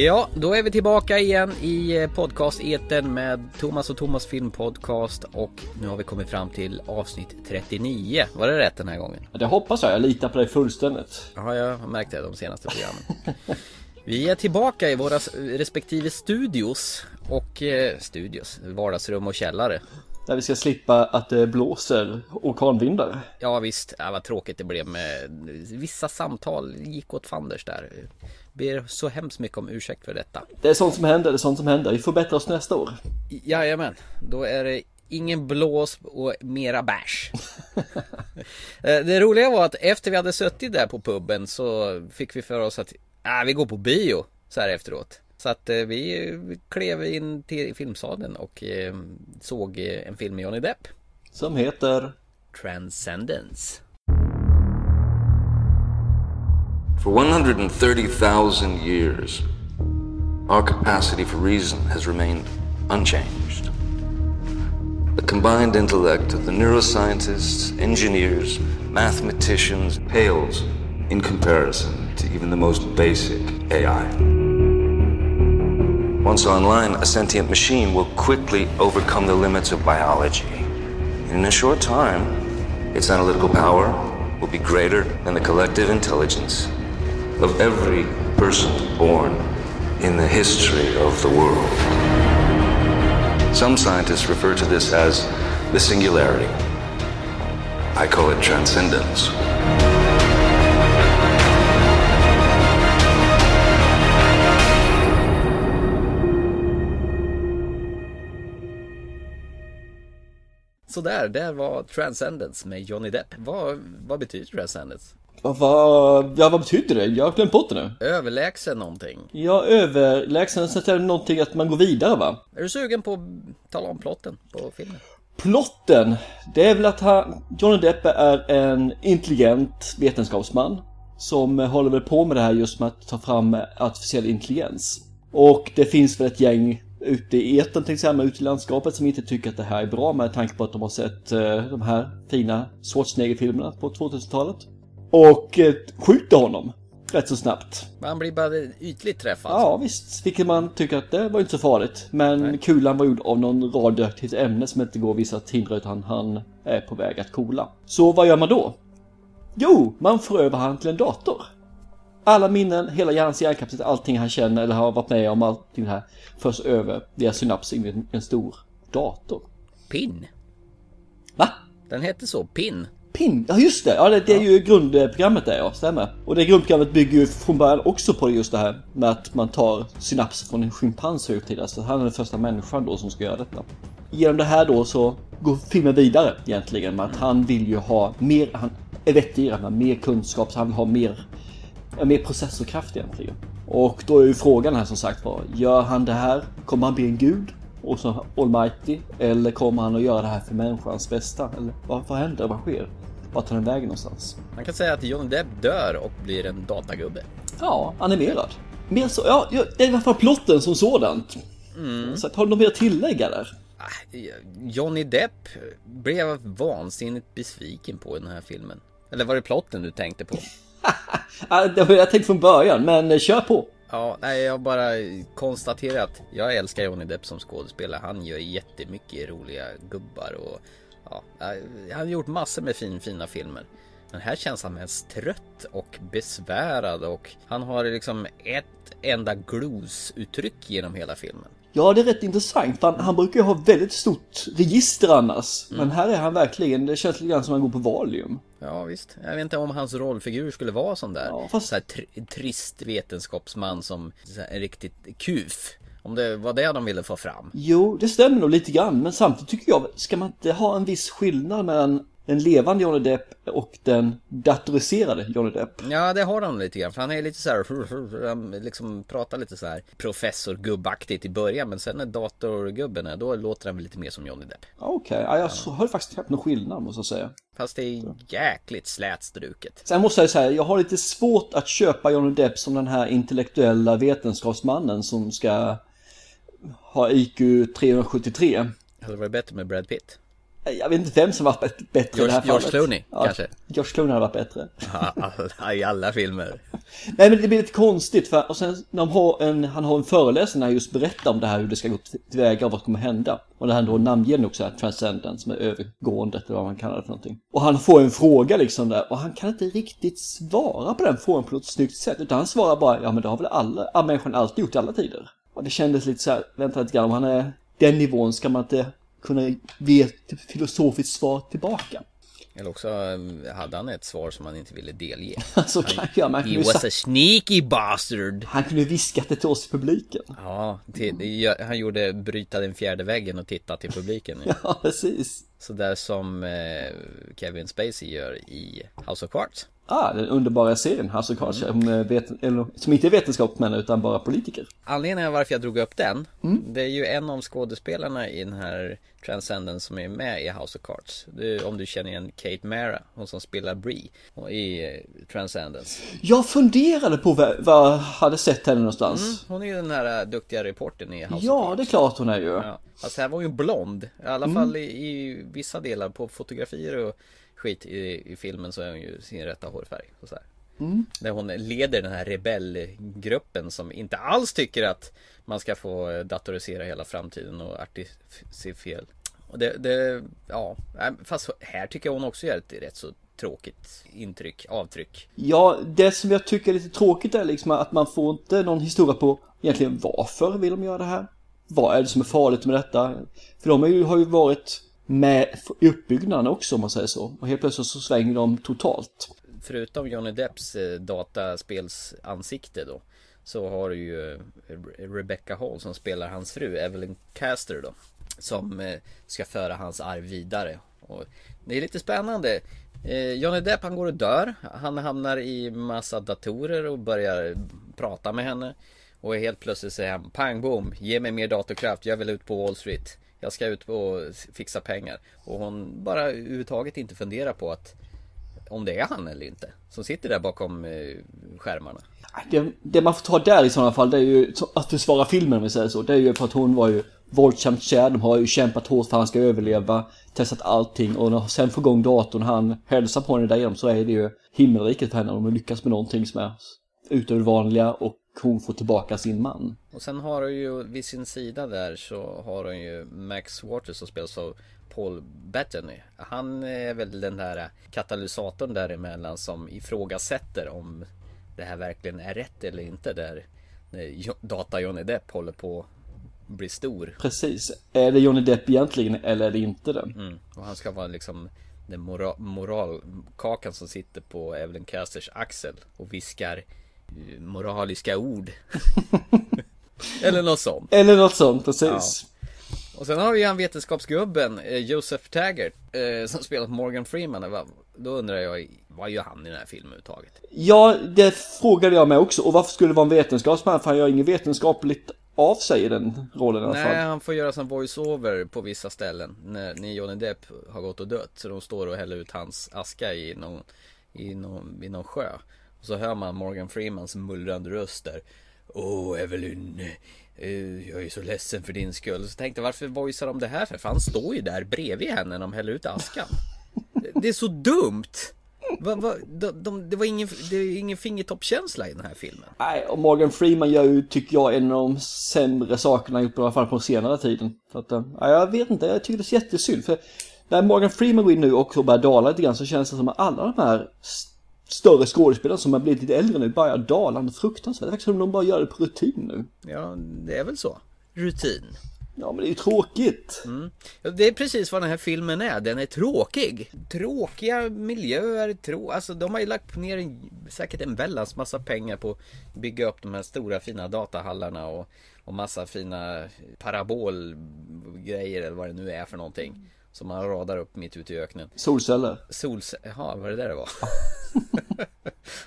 Ja, då är vi tillbaka igen i eh, podcast eten med Thomas och Thomas filmpodcast och nu har vi kommit fram till avsnitt 39. Var det rätt den här gången? Det hoppas jag, jag litar på dig fullständigt. Ja, jag har märkt det de senaste programmen. Vi är tillbaka i våra respektive studios och eh, studios, vardagsrum och källare. Där vi ska slippa att det blåser orkanvindar. Ja visst, ja, vad tråkigt det blev med vissa samtal gick åt fanders där. Ber så hemskt mycket om ursäkt för detta. Det är sånt som händer, det är sånt som händer. Vi får bättre oss nästa år. Jajamän, då är det ingen blås och mera bärs. Eh, det roliga var att efter vi hade suttit där på puben så fick vi för oss att äh, vi går på bio så här efteråt. Så att eh, vi klev in till filmsalen och eh, såg en film med Johnny Depp. Som heter? Transcendence. For 130,000 years, our capacity for reason has remained unchanged. The combined intellect of the neuroscientists, engineers, mathematicians pales in comparison to even the most basic AI. Once online, a sentient machine will quickly overcome the limits of biology. In a short time, its analytical power will be greater than the collective intelligence of every person born in the history of the world. Some scientists refer to this as the singularity. I call it transcendence. Sådär, där var Transcendence med Johnny Depp. Vad, vad betyder Transcendence? Vad, ja, vad betyder det? Jag har glömt bort det nu. Överlägsen någonting. Ja, överlägsen, så är det någonting att man går vidare va? Är du sugen på att tala om plotten på filmen? Plotten, det är väl att han, Johnny Depp är en intelligent vetenskapsman som håller väl på med det här just med att ta fram artificiell intelligens. Och det finns väl ett gäng ute i etern till exempel, ute i landskapet som inte tycker att det här är bra med tanke på att de har sett eh, de här fina Schwarzenegger-filmerna på 2000-talet. Och eh, skjuter honom rätt så snabbt. Man blir bara ytligt träffad. Ja visst, vilket man tycker att det var inte så farligt. Men Nej. kulan var gjord av någon radioaktivt ämne som inte går vissa att hindra utan han är på väg att kola. Så vad gör man då? Jo, man får över han till en dator. Alla minnen, hela hjärnans hjärnkapacitet, allting han känner eller har varit med om, allting det här förs över via synapser in i en stor dator. PIN? Va? Den heter så, PIN. PIN, ja just det, ja det, det är ju grundprogrammet där ja, stämmer. Och det grundprogrammet bygger ju från början också på just det här med att man tar synapser från en schimpans högtida. Så han är den första människan då som ska göra detta. Genom det här då så går filmen vidare egentligen med att han vill ju ha mer, han är vettigare, han har mer kunskap, så han vill ha mer mer processorkraft egentligen. Och då är ju frågan här som sagt var, gör han det här? Kommer han bli en gud? Och så almighty? Eller kommer han att göra det här för människans bästa? Eller vad, vad händer? Vad sker? Vart tar den vägen någonstans? Man kan säga att Johnny Depp dör och blir en datagubbe. Ja, animerad. Mer så, ja, det är i alla fall plotten som sådant. Mm. Så har du något mer att tillägga där? Ah, Johnny Depp blev vansinnigt besviken på den här filmen. Eller var det plotten du tänkte på? det var jag tänkt från början, men eh, kör på. Ja, nej, jag bara konstaterar att jag älskar Johnny Depp som skådespelare. Han gör jättemycket roliga gubbar och ja, han har gjort massor med fin, fina filmer. Men här känns han mest trött och besvärad och han har liksom ett enda glosuttryck genom hela filmen. Ja, det är rätt intressant. Han, han brukar ju ha väldigt stort register annars. Mm. Men här är han verkligen, det känns lite grann som att han går på Valium. Ja, visst. Jag vet inte om hans rollfigur skulle vara sån där. Ja, fast... Så här tr trist vetenskapsman som en riktigt kuf. Om det var det de ville få fram. Jo, det stämmer nog lite grann. Men samtidigt tycker jag, ska man inte ha en viss skillnad mellan den levande Johnny Depp och den datoriserade Johnny Depp. Ja, det har han lite grann. För han är lite så här, han liksom pratar lite så här professor gubbaktigt i början. Men sen när datorgubben är, då låter han väl lite mer som Johnny Depp. Okej, okay. ja, jag ja. har faktiskt knappt någon skillnad måste jag säga. Fast det är jäkligt slätstruket. Sen måste jag säga, jag har lite svårt att köpa Johnny Depp som den här intellektuella vetenskapsmannen som ska ha IQ 373. Hade det varit bättre med Brad Pitt? Jag vet inte vem som varit bet- bättre i det här George, George fallet. Clooney ja, kanske? George Clooney hade varit bättre. Ja, I alla filmer. Nej men det blir lite konstigt för och sen när de har en, han har en föreläsning när han just berättar om det här hur det ska gå tillväga och vad som kommer hända. Och där han då namnger också här transcendence med övergående eller vad man kallar det för någonting. Och han får en fråga liksom där och han kan inte riktigt svara på den frågan på något snyggt sätt utan han svarar bara ja men det har väl alla, alla människan alltid gjort i alla tider. Och det kändes lite så här, vänta lite grann om han är den nivån ska man inte kunna ge ett filosofiskt svar tillbaka. Eller också eh, hade han ett svar som han inte ville delge. Så kanske jag, man He kunde ju was sagt, a sneaky bastard. han kunde ju viskat det till oss i publiken. Ja, till, han gjorde bryta den fjärde väggen och titta till publiken. Ja, precis. Så där som eh, Kevin Spacey gör i House of Cards. Ah, den underbara serien House of Cards, som, eh, som inte är vetenskapsmän utan bara politiker. Anledningen varför jag drog upp den Mm. Det är ju en av skådespelarna i den här Transcendence som är med i House of Cards är, Om du känner igen Kate Mara, hon som spelar Bree i eh, Transcendence Jag funderade på vad jag hade sett henne någonstans. Hon är ju den här eh, duktiga reportern i House Ja, of Cards det är klart hon är ju. Ja, fast här var hon ju blond I alla Mm. fall i, i vissa delar på fotografier och skit i, i filmen så är hon ju sin rätta hårfärg och så här. Mm. Där hon leder den här rebellgruppen som inte alls tycker att man ska få eh, datorisera hela framtiden och artificiell. Och det, det, ja, nej, fast här tycker jag hon också gör ett rätt så tråkigt intryck, avtryck. Ja, det som jag tycker är lite tråkigt är liksom att man får inte någon historia på egentligen varför vill de göra det här? Vad är det som är farligt med detta? För de ju, har ju varit med uppbyggnaden också om man säger så. Och helt plötsligt så svänger de totalt. Förutom Johnny Depps eh, dataspelsansikte då Så har du ju eh, Rebecca Hall som spelar hans fru Evelyn Caster då Som eh, ska föra hans arv vidare. Och Det är lite spännande. Johnny Depp han går och dör. Han hamnar i massa datorer och börjar prata med henne. Och helt plötsligt säger han Pang bom ge mig mer datorkraft, jag vill ut på Wall Street. Jag ska ut och fixa pengar Och hon bara överhuvudtaget inte funderar på att om det är han eller inte som sitter där bakom eh, skärmarna. Det, det man får ta där i sådana fall det är ju att försvara filmen om vi säger så. Det är ju för att hon var ju våldsamt kär. De har ju kämpat hårt för att han ska överleva. Testat allting och när sen får igång datorn han hälsar på henne därigenom så är det ju himmelriket för henne om hon lyckas med någonting som är utöver det vanliga och hon får tillbaka sin man. Och sen har hon ju vid sin sida där så har hon ju Max Waters som spelas av Paul Bettany. Han är väl den där katalysatorn däremellan som ifrågasätter om det här verkligen är rätt eller inte där Data Johnny Depp håller på att bli stor. Precis. Är det Johnny Depp egentligen eller är det inte det? Mm. Och han ska vara liksom den mora- moralkakan som sitter på Evelyn Casters axel och viskar moraliska ord. Eller något sånt. Eller något sånt, precis. Och sen har vi ju han vetenskapsgubben eh, Joseph Taggart eh, som spelat Morgan Freeman. Då undrar jag, vad gör han i den här filmen överhuvudtaget? Ja, det frågade jag mig också. Och varför skulle det vara en vetenskapsman? För han gör inget vetenskapligt av sig i den rollen i alla Nej, fall. han får göra som voice-over på vissa ställen när, när Johnny Depp har gått och dött. Så de står och häller ut hans aska i någon, i någon, i någon sjö. Och så hör man Morgan Freemans mullrande röst där. Åh, Evelyn. Eh, jag är så ledsen för din skull. Så tänkte jag, varför voicear de det här för? För han står ju där bredvid henne när de häller ut askan. Det- är så dumt. Va, va, de, de, det var ingen, det är ingen fingertoppkänsla i den här filmen. Nej, och Morgan Freeman gör ju, tycker jag, en av de sämre sakerna han gjort, i alla fall på senare tiden. Så att, eh, ja, jag vet inte, jag tycker det är jättesynd. För när Morgan Freeman går in nu och börjar dala lite grann så känns det som att alla de här större skådespelarna som har blivit lite äldre nu börjar dala något fruktansvärt. Det verkar som de bara gör det på rutin nu. Ja, det är väl så. Rutin. Ja, men det är ju tråkigt. Ja, Det är precis vad den här filmen är, den är tråkig Tråkiga miljöer, trå... alltså de har ju lagt ner en, säkert en väldans massa pengar på att bygga upp de här stora fina datahallarna och, och massa fina parabolgrejer eller vad det nu är för någonting Som man radar upp mitt ute i öknen Solceller. Sols... Jaha, var det där det var?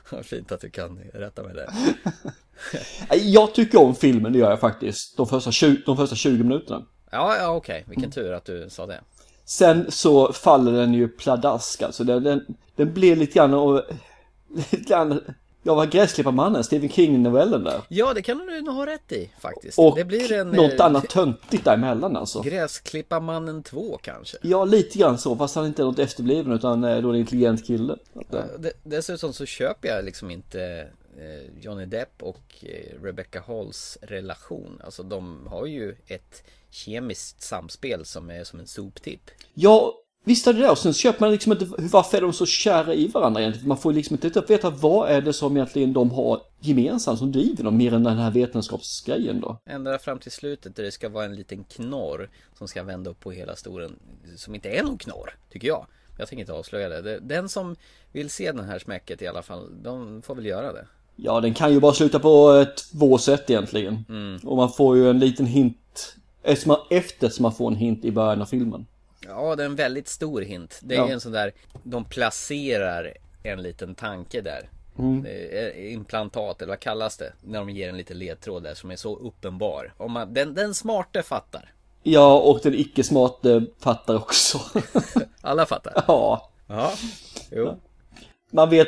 Vad Fint att du kan rätta mig där Jag tycker om filmen, det gör jag faktiskt. De första 20, de första 20 minuterna. Ja, ja okej, vilken tur att du sa det Sen så faller den ju pladask alltså. Den, den, den blir lite grann och, lite grann Ja, vad Gräsklipparmannen, Stephen King-novellen där. Ja, det kan du nog ha rätt i faktiskt. Och det blir en... något eh, annat töntigt däremellan alltså. Gräsklipparmannen 2 kanske. Ja, lite grann så, fast han inte är något efterbliven utan eh, då en intelligent kille. D- Dessutom så köper jag liksom inte eh, Johnny Depp och eh, Rebecca Halls relation. Alltså de har ju ett kemiskt samspel som är som en soptipp. Ja, visst är det det. Och sen köper man liksom inte, varför är de så kära i varandra egentligen? Man får liksom inte veta vad är det som egentligen de har gemensamt som driver dem mer än den här vetenskapsgrejen då. Ända fram till slutet där det ska vara en liten knorr som ska vända upp på hela storen. Som inte är någon knorr, tycker jag. Jag tänker inte avslöja det. Den som vill se den här smäcket i alla fall, de får väl göra det. Ja, den kan ju bara sluta på eh, två sätt egentligen. Mm. Och man får ju en liten hint eftersom man, eftersom man får en hint i början av filmen. Ja, det är en väldigt stor hint. Det är Ja. en sån där, de placerar en liten tanke där. Mm. Implantat, eller vad kallas det? När de ger en liten ledtråd där som är så uppenbar. Om man, den, den smarte fattar. Ja, och den icke-smarte fattar också. Alla fattar. ja, Ja, jo. man vet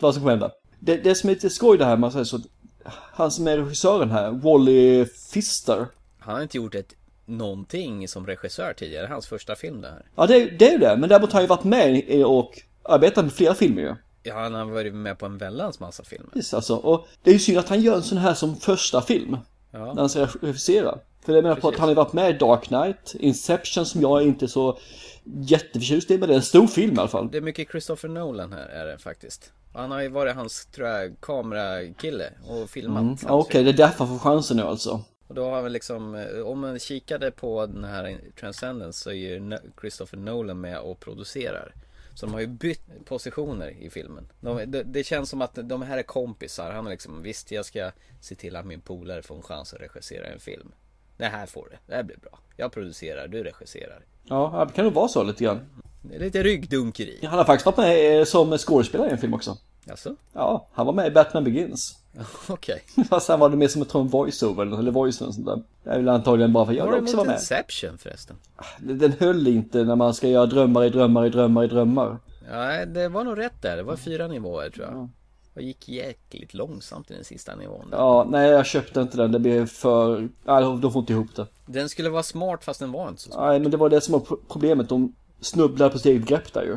vad som kommer hända. Det, det som är lite skoj det här, man säger så. Han som är regissören här, Wally Pfister. Han har inte gjort ett någonting som regissör tidigare. Hans första film det här. Ja, det, är- det är ju det. Men däremot har han ju varit med och arbetat med flera filmer ju. Ja, han har varit med på en väldans massa filmer. Precis, alltså. Och det är ju synd att han gör en sån här som första film. När Ja, han ska regissera. För det menar på att han har varit med i Dark Knight, Inception som jag är inte så jätteförtjust i, men det är en stor film i alla fall. det är mycket Christopher Nolan här är det faktiskt. Han har ju varit hans, tror jag, kamerakille och filmat. Mm. Okej, det är därför han får chansen nu alltså. Och då har vi liksom, eh, om man kikade på den här Transcendence så är ju Christopher Nolan med och producerar. Så de har ju bytt positioner i filmen. De, det, det känns som att de här är kompisar. Han har liksom, visst jag ska se till att min polare får en chans att regissera en film. Det här får du, det här blir bra. Jag producerar, du regisserar. Ja, det kan nog vara så lite grann. Det är lite ryggdunkeri. Han har faktiskt varit med eh, som skådespelare i en film också. Alltså? Ja, han var med i Batman Begins. Okej. Fast han var det mer som ett voice-over eller voice eller sånt där. Det är väl antagligen bara för att jag du också vara med. Inception förresten? Den höll inte när man ska göra drömmar i drömmar i drömmar i drömmar. Nej, det var nog rätt där. Det var fyra nivåer tror jag. Och gick jäkligt långsamt i den sista nivån. där. Ja, nej jag köpte inte den. Det blev för... Nej, de får inte ihop det. Den skulle vara smart fast den var inte så smart. Nej, men det var det som var pro- problemet. De snubblade på sitt eget grepp där ju.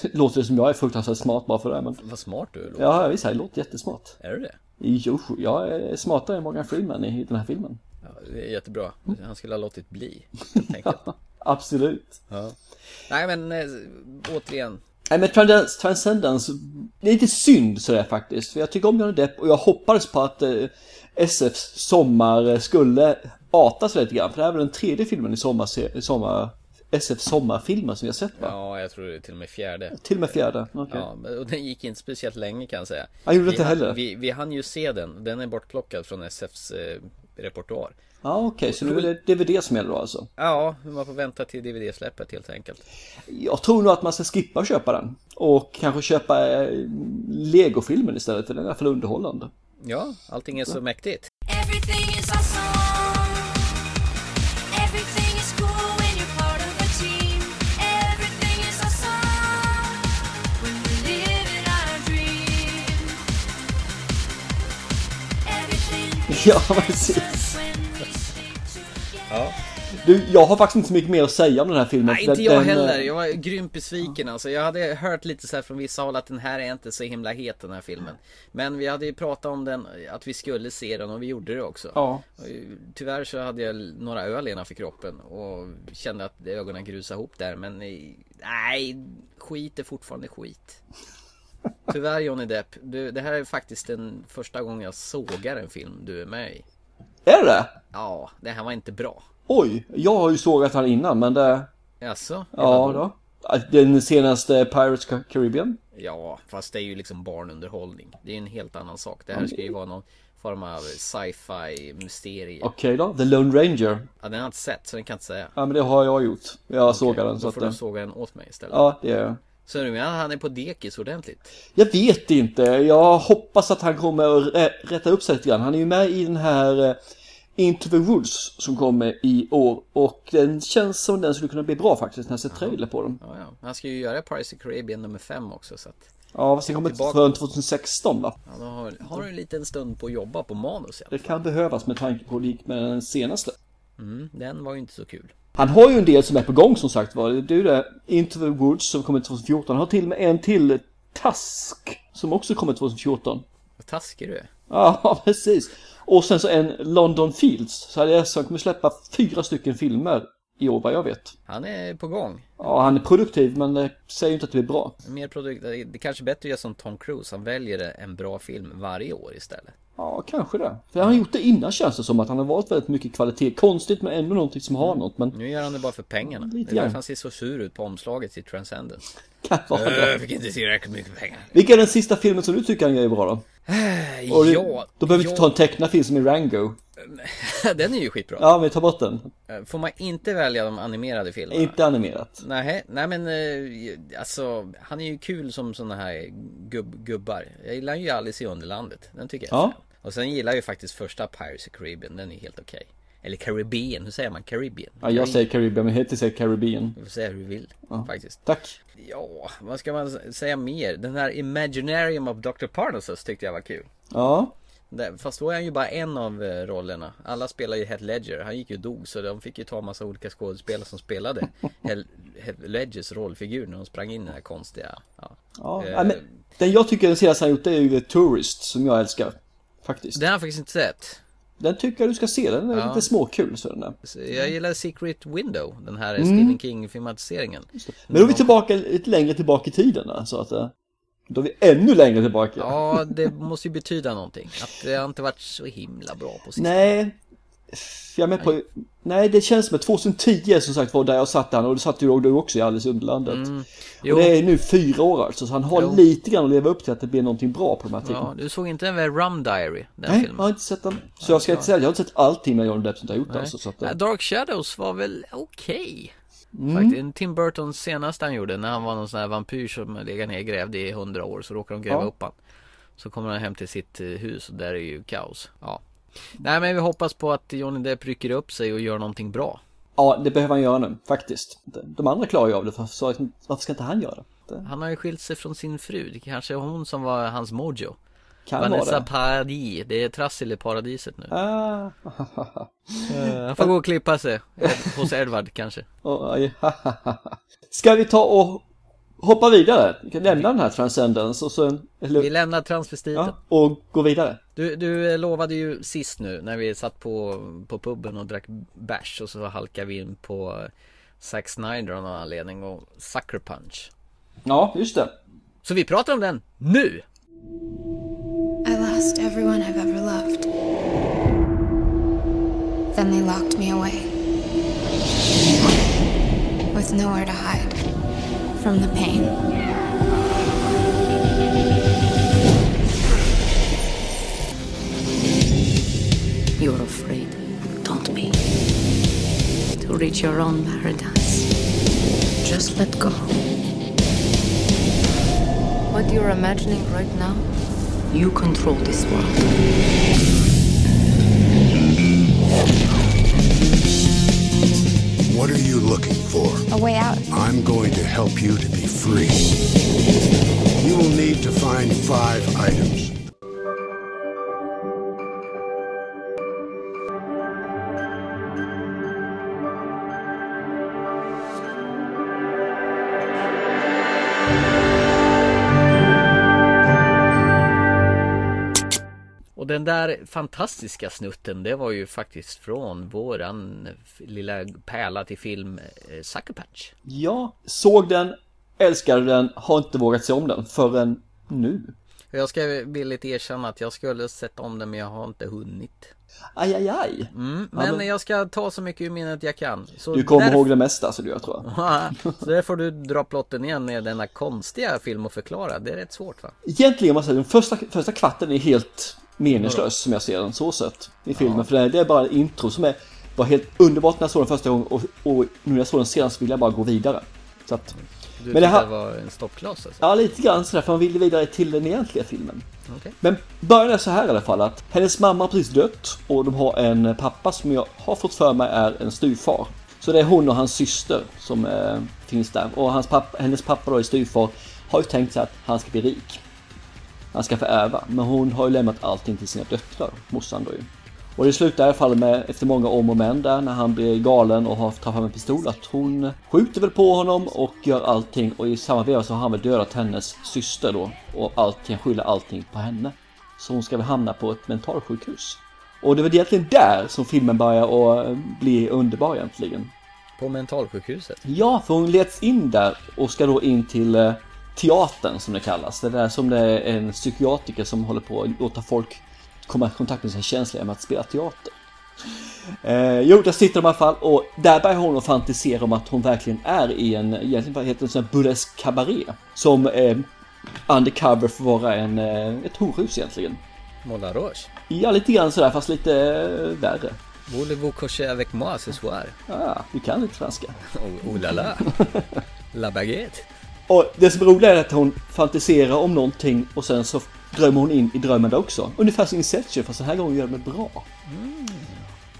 Låter det som jag är fruktansvärt smart bara för det, men... Vad smart du är. Ja, visst, jag låter jättesmart. Är du det? Jo, jag är smartare än Morgan Freeman i den här filmen. Ja, det är jättebra. Han skulle ha låtit bli. Helt enkelt. Absolut. Ja. Nej men äh, återigen. Nej men Trans- Transcendence, det är lite synd sådär faktiskt. För jag tycker om Johnny Depp och jag hoppades på att eh, SFs sommar eh, skulle arta sig lite grann. För det här är väl den tredje filmen i sommar, sommar SFs sommarfilmer som vi har sett va? Ja, jag tror det är till och med fjärde. Till och med fjärde, okej. Ja, men- och den gick inte speciellt länge kan jag säga. Jag gjorde vi inte hann- heller. Vi, vi hann ju se den. Den är bortplockad från SFs eh, repertoar. Ja okej, så nu är det DVD som gäller då alltså. Ja, man får vänta till DVD-släppet helt enkelt. Jag tror nog att man ska skippa att köpa den. Och kanske köpa eh, Lego-filmen istället för den är i alla fall underhållande. Ja, allting är så mäktigt. Everything is awesome. Ja, precis. Ja. Du, jag har faktiskt inte så mycket mer att säga om den här filmen. Nej, för inte jag den, heller. eh, Jag var grymt besviken alltså. Jag hade hört lite så här från vissa håll att den här är inte så himla het den här filmen. Men vi hade ju pratat om den, att vi skulle se den och vi gjorde det också. Ja. Tyvärr så hade jag några öl innanför kroppen och kände att ögonen grusade ihop där. Men nej, skit är fortfarande skit. Tyvärr Johnny Depp, du, det här är faktiskt den första gången jag sågar en film du är med i. Är det Ja, det här var inte bra. Oj, jag har ju sågat han innan men det... Jaså? Ja då. Den senaste Pirates Ca- Caribbean. Ja, fast det är ju liksom barnunderhållning. Det är ju en helt annan sak. Det här ska ju vara någon form av sci-fi mysterie. Okej då, The Lone Ranger. Ja, den har jag inte sett så den kan jag inte säga. Ja men det har jag gjort. Jag sågar den så Då att... får du eh, såga den åt mig istället. Ja, det är jag. Så du menar han är på dekis ordentligt? Jag vet inte. Jag hoppas att han kommer att rä- rätta upp sig lite grann. Han är ju med i den här eh, Into the Woods som kommer i år. Och den känns som den skulle kunna bli bra faktiskt när jag ser trailer på den. Ja, ja. Han ska ju göra Pirates of Caribbean nummer 5 också så att Ja, fast den kommer Tillbaka. från 2016 va? ja, då har en liten stund på att jobba på manus. Ja. Det kan behövas med tanke på lik med den senaste. Mm, den var ju inte så kul. Han har ju en del som är på gång som sagt var. Det är ju det Into the Woods som kommer 2014. Han har till och med en till Task som också kommer 2014. Vad taskig du är. Ja, precis. Och sen så en London Fields. Så hade jag som kommer släppa fyra stycken filmer i år vad jag vet. Han är på gång. Ja, han är produktiv men det säger ju inte att det blir bra. Mer produkt, det är kanske bättre att göra som Tom Cruise. Han väljer en bra film varje år istället. Ja, kanske det. För han har gjort det innan känns det som att han har valt väldigt mycket kvalitet. Konstigt men ändå någonting som har något. Men Nu gör han det bara för pengarna. Lite det är därför han ser så sur ut på omslaget till Transcendence. Kan vara Jag det. fick inte tillräckligt mycket pengar. Vilken är den sista filmen som du tycker han gör bra då? Och det, Ja, då behöver vi ja, inte ta en tecknad film som i Rango. den är ju skitbra. Ja, vi tar bort den. Får man inte välja de animerade filmerna? Inte animerat. Nej, nej men eh, alltså han är ju kul som såna här gubb, gubbar. Jag gillar ju Alice i Underlandet. Den tycker jag Ja. Och sen gillar jag ju faktiskt första Pirates of Caribbean. Den är helt okej. Eller Caribbean, hur säger man? Caribbean? Ja, jag säger Caribbean, men heter säger Caribbean. Du får säga hur du vill faktiskt. Tack. Ja, vad ska man säga mer? Den här Imaginarium of Dr. Parnassus tyckte jag var kul. Ja, Fast då är han ju bara en av eh, rollerna. Alla spelar ju Heath Ledger. Han gick ju och dog så de fick ju ta massa olika skådespelare som spelade Heath Ledgers rollfigur när de sprang in i den här konstiga. Ja. ja. Eh, ja men, den jag tycker den senaste han gjort det är ju The Tourist som jag älskar. Faktiskt. Det har jag faktiskt inte sett. Den tycker jag du ska se, den är Ja. lite småkul så den. Så Jag gillar Secret Window, den här Stephen King filmatiseringen. Men då är vi tillbaka lite längre tillbaka i tiden där, så att eh, då är vi ännu längre tillbaka. Ja, det måste ju betyda någonting. Att det har inte varit så himla bra på sistone. Nej, jag med på, nej det känns som att 2010 som sagt var där jag satt han och det satt ju du också i Alice Underlandet. Mm. Och det är nu fyra år alltså, så han har Jo. lite grann att leva upp till att det blir någonting bra på de här ja, tiden. du såg inte den Rum Diary, den Nej, jag filmen? har inte sett den. Så jag ska inte säga, jag har inte sett allting med Johnny Depp som har gjort Nej. alltså. Så att, eh, Dark Shadows var väl okej. Mm. Faktiskt. Tim Burtons senaste han gjorde när han var någon sån här vampyr som legat ner grävd i hundra år så råkar de gräva Ja. upp han. Så kommer han hem till sitt eh, hus och där är ju kaos. Ja. Nej men vi hoppas på att Johnny Depp rycker upp sig och gör någonting bra. ja, det behöver han göra nu, faktiskt. De andra klarar ju av det, så varför ska inte han göra det? Han har ju skilt sig från sin fru. Det kanske är hon som var hans mojo. kan Vanessa det. Paradis. Det är trassel i paradiset nu. Ah, Eh, Han får gå och klippa sig. Hos Edvard kanske. Ska vi ta och hoppa vidare? Vi kan lämna den här Transcendence och sen, Vi eller, lämnar transvestiten. ja, och gå vidare. Du, du eh, lovade ju sist nu när vi satt på, på puben och drack bärs och så halkade vi in på eh, Zack Snyder av någon anledning och Sucker Punch. Ja, just det. Så vi pratar om den nu! I lost everyone I've ever loved. Then they locked me away. With nowhere to hide from the pain. You're afraid. Don't be. To reach your own paradise. Just let go. What you're imagining right now, you control this world. What are you looking for? A way out. I'm going to help you to be free. You will need to find five items. Den där fantastiska snutten det var ju faktiskt från våran lilla pärla till film eh, Sucker Punch. Ja, såg den, älskade den, har inte vågat se om den förrän nu. Och Jag ska villigt erkänna att jag skulle sett om den men jag har inte hunnit. Aj, aj, aj. Mm, Ja, men men- jag ska ta så mycket ur minnet jag kan. Så Du kommer därför- ihåg det mesta så du jag tror jag. så där får du dra plotten igen med denna konstiga film att förklara. Det är rätt svårt va? Egentligen måste jag säga, den första, första kvarten är helt meningslös som jag ser den så sett i filmen. För det är, bara intro som är, var helt underbart när jag såg den första gången och, och nu när jag såg den senast vill jag bara gå vidare. Så att, Du Men det här- var en stoppkloss alltså? ja lite grann sådär för man ville vidare till den egentliga filmen. Okej. Men början är så här i alla fall att hennes mamma har precis dött och de har en pappa som jag har fått för mig är en styvfar. Så det är hon och hans syster som eh, finns där och hans pappa, hennes pappa då är styvfar har ju tänkt sig att han ska bli rik. Han ska förärva. Men hon har ju lämnat allting till sina döttrar, morsan då ju. Och det slutar i alla fall med, efter många om och men där, när han blir galen och har tar fram en pistol, att hon skjuter väl på honom och gör allting och i samma veva så har han väl dödat hennes syster då och allting, skyller allting på henne. Så hon ska väl hamna på ett mentalsjukhus. Och det väl egentligen där som filmen börjar och bli underbar egentligen. På mentalsjukhuset. Ja, för hon leds in där och ska då in till eh, teatern som det kallas. Det är där som det är en psykiatriker som håller på att låta folk komma i kontakt med sina känslor genom att spela teater. Eh, jo, där sitter de i alla fall och där börjar hon att fantisera om att hon verkligen är i en, egentligen vad heter det, en sån här burlesk kabaré. Som eh, undercover att vara en, eh, ett horhus egentligen. Moulin Rouge. Ja, lite grann sådär fast lite eh, värre. Voulez-vous coucher avec moi ce soir? Ja, du kan lite franska. Oh, oh la la. La baguette. Och det som är roligt är att hon fantiserar om någonting och sen så drömmer hon in i drömmen också. Ungefär som Inception fast den här gången gör de det bra.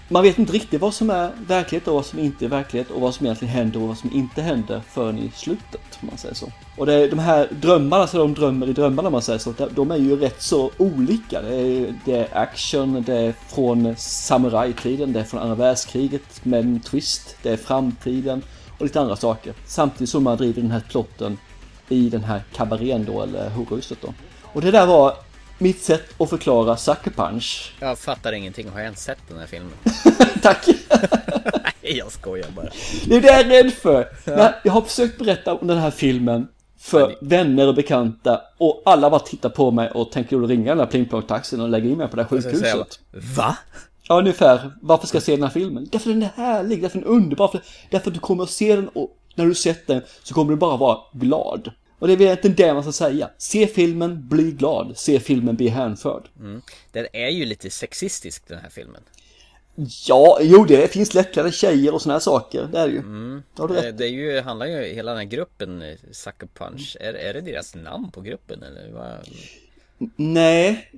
Man vet inte riktigt vad som är verklighet och vad som inte är verklighet och vad som egentligen händer och vad som inte händer förrän i slutet, om man säger så. Och det är de här drömmarna, så de drömmer i drömmarna, om man säger så, de är ju rätt så olika. Det är, det är action, det är från samurajtiden, det är från andra världskriget med en twist, det är framtiden och lite andra saker. Samtidigt som man driver den här plotten i den här kabarén då, eller horhuset då. Och det där var mitt sätt att förklara Sucker Punch. Jag fattar ingenting. Har jag ens sett den här filmen? Tack! Nej, jag skojar bara. Det är det jag är rädd för. När jag har försökt berätta om den här filmen för vänner och bekanta och alla bara tittar på mig och tänker då ringa den där plingplongtaxin och lägga in mig på det här sjukhuset. Va? Ja, ungefär. Varför ska jag se den här filmen? Därför den är härlig, därför den är underbar, för, därför att du kommer att se den och när du sett den så kommer du bara vara glad. Och det är väl egentligen det man ska säga. Se filmen, bli glad. Se filmen, bli hänförd. Den är ju lite sexistisk den här filmen. Ja, jo det finns lättklädda tjejer och såna här saker. Det är det ju. Det har du Eh, rätt. Det är ju, handlar ju, hela den här gruppen eh, Sucker Punch, är, är det deras namn på gruppen eller? Vad, Nej,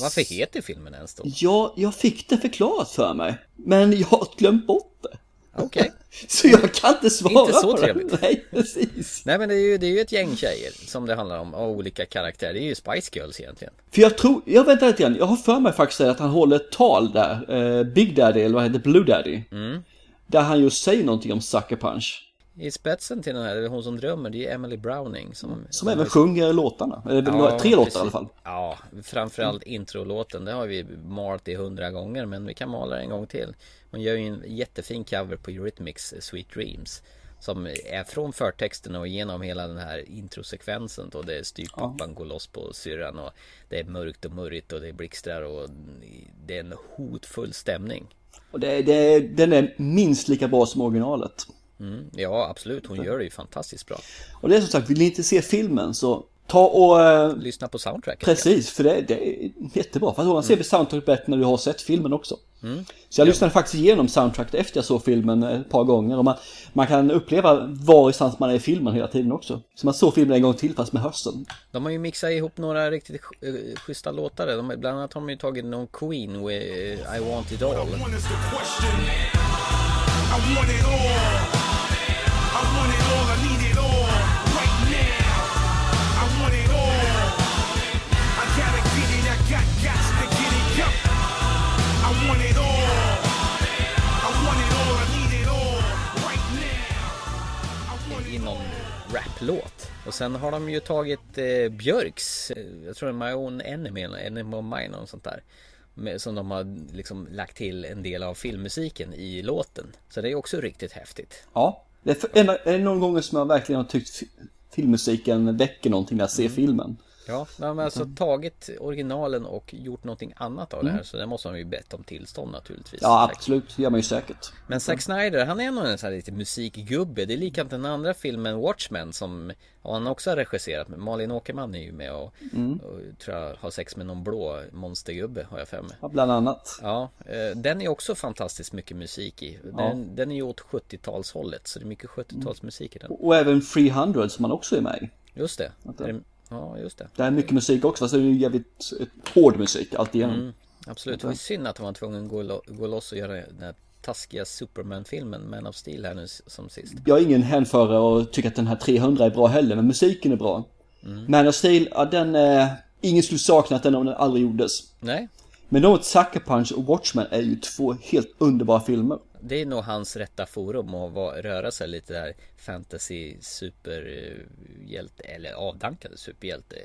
varför heter filmen ens då? Ja, jag fick det förklarat för mig. Men jag har glömt bort det. Okej. Så jag kan inte svara Inte så på trevligt. det. Nej, precis. Nej men det är, ju, det är ju ett gäng tjejer som det handlar om, av olika karaktärer. Det är ju Spice Girls egentligen. För jag tror, jag väntar lite grann. Jag har för mig faktiskt att han håller ett tal där. Eh, Big Daddy, eller vad heter? Blue Daddy. Mm. Där han just säger någonting om Sucker Punch. I spetsen till den här, hon som drömmer, det är Emily Browning som... Som även sjunger låtarna. Ja, tre låtar precis. i alla fall. Ja, framförallt introlåten. Det har vi malt i hundra gånger men vi kan mala den en gång till. Hon gör ju en jättefin cover på Eurythmics Sweet Dreams. Som är från förtexten och genom hela den här introsekvensen då det är styrpappan går loss på syrran och det är mörkt och murrigt och det är blixtrar och det är en hotfull stämning. Och det, det, den är minst lika bra som originalet. Mm, ja absolut, hon gör det ju fantastiskt bra. Och det är som sagt, vill ni inte se filmen så ta och... Eh, Lyssna på soundtracket. Precis, för det, det är jättebra. Fast man ser mm. soundtrack bättre när du har sett filmen också. Så jag lyssnade faktiskt igenom soundtracket efter jag såg filmen ett par gånger. Och man, man kan uppleva varistans man är i filmen hela tiden också. Så man såg filmen en gång till fast med hörseln. De har ju mixat ihop några riktigt sch- eh, schyssta låtar. De, har- bland annat har de ju tagit någon Queen med eh, I want it all. I want it all. Raplåt. Och sen har de ju tagit eh, Björks, eh, jag tror det är My Own Enemy, eller Enemy of Mine och sånt där. Med, som de har liksom lagt till en del av filmmusiken i låten. Så det är också riktigt häftigt. Ja. Det är, för, en, är det någon gång som jag verkligen har tyckt fi- filmmusiken väcker någonting när jag ser filmen. Ja, har alltså tagit originalen och gjort någonting annat av det Mm. här. Så det måste de ju bett om tillstånd naturligtvis. Ja, Säkert. absolut. Det gör man ju säkert. Men Zack Snyder, han är nog en sån här lite musikgubbe. Det är likadant den andra filmen Watchmen som och han också har regisserat. med. Malin Åkerman är ju med och, Mm. och tror jag har sex med någon blå monstergubbe har jag för mig. Ja, bland annat. Ja, eh, den är också fantastiskt mycket musik i. Den, Ja. den är ju åt 70-talshållet så det är mycket 70-talsmusik i den. Och även 300 som man också är med i. Just det. Är det ja, just det. Det är mycket musik också, fast det är ju jävligt eh, hård musik alltigenom. Mm, absolut. Det var synd att han var tvungen att gå, lo- gå loss och göra den här taskiga Superman-filmen Man of Steel här nu som sist. Jag är ingen hänförare och tycker att den här 300 är bra heller, men musiken är bra. Mm. Man of Steel, ja den är ingen skulle saknat den om den aldrig gjordes. Nej, Men däremot Sucker Punch och Watchmen är ju två helt underbara filmer. Det är nog hans rätta forum att vara, röra sig lite där fantasy superhjälte eller avdankade superhjälte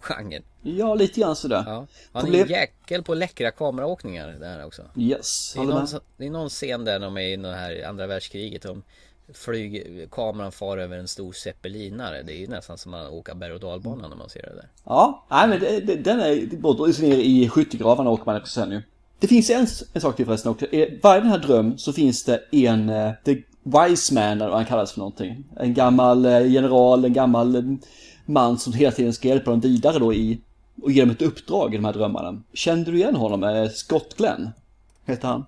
genren. Ja, lite grann sådär. Ja. Han är Problem- en jäkel på läckra kameraåkningar där också. Yes, Det är, någon, det är någon scen där de är i det här andra världskriget. De flyger, kameran far över en stor zeppelinare. Det är ju nästan som att åka berg och dalbana när man ser det där. Ja, nej men det, det, den är både ner i skyttegravarna åker man sen ju. Det finns en, en sak till förresten också. I varje den här dröm så finns det en, eh, the wise man eller vad han kallas för någonting. En gammal eh, general, en gammal eh, man som hela tiden ska hjälpa dem vidare då i, och ge dem ett uppdrag i de här drömmarna. Kände du igen honom? Scott Glenn? Heter han.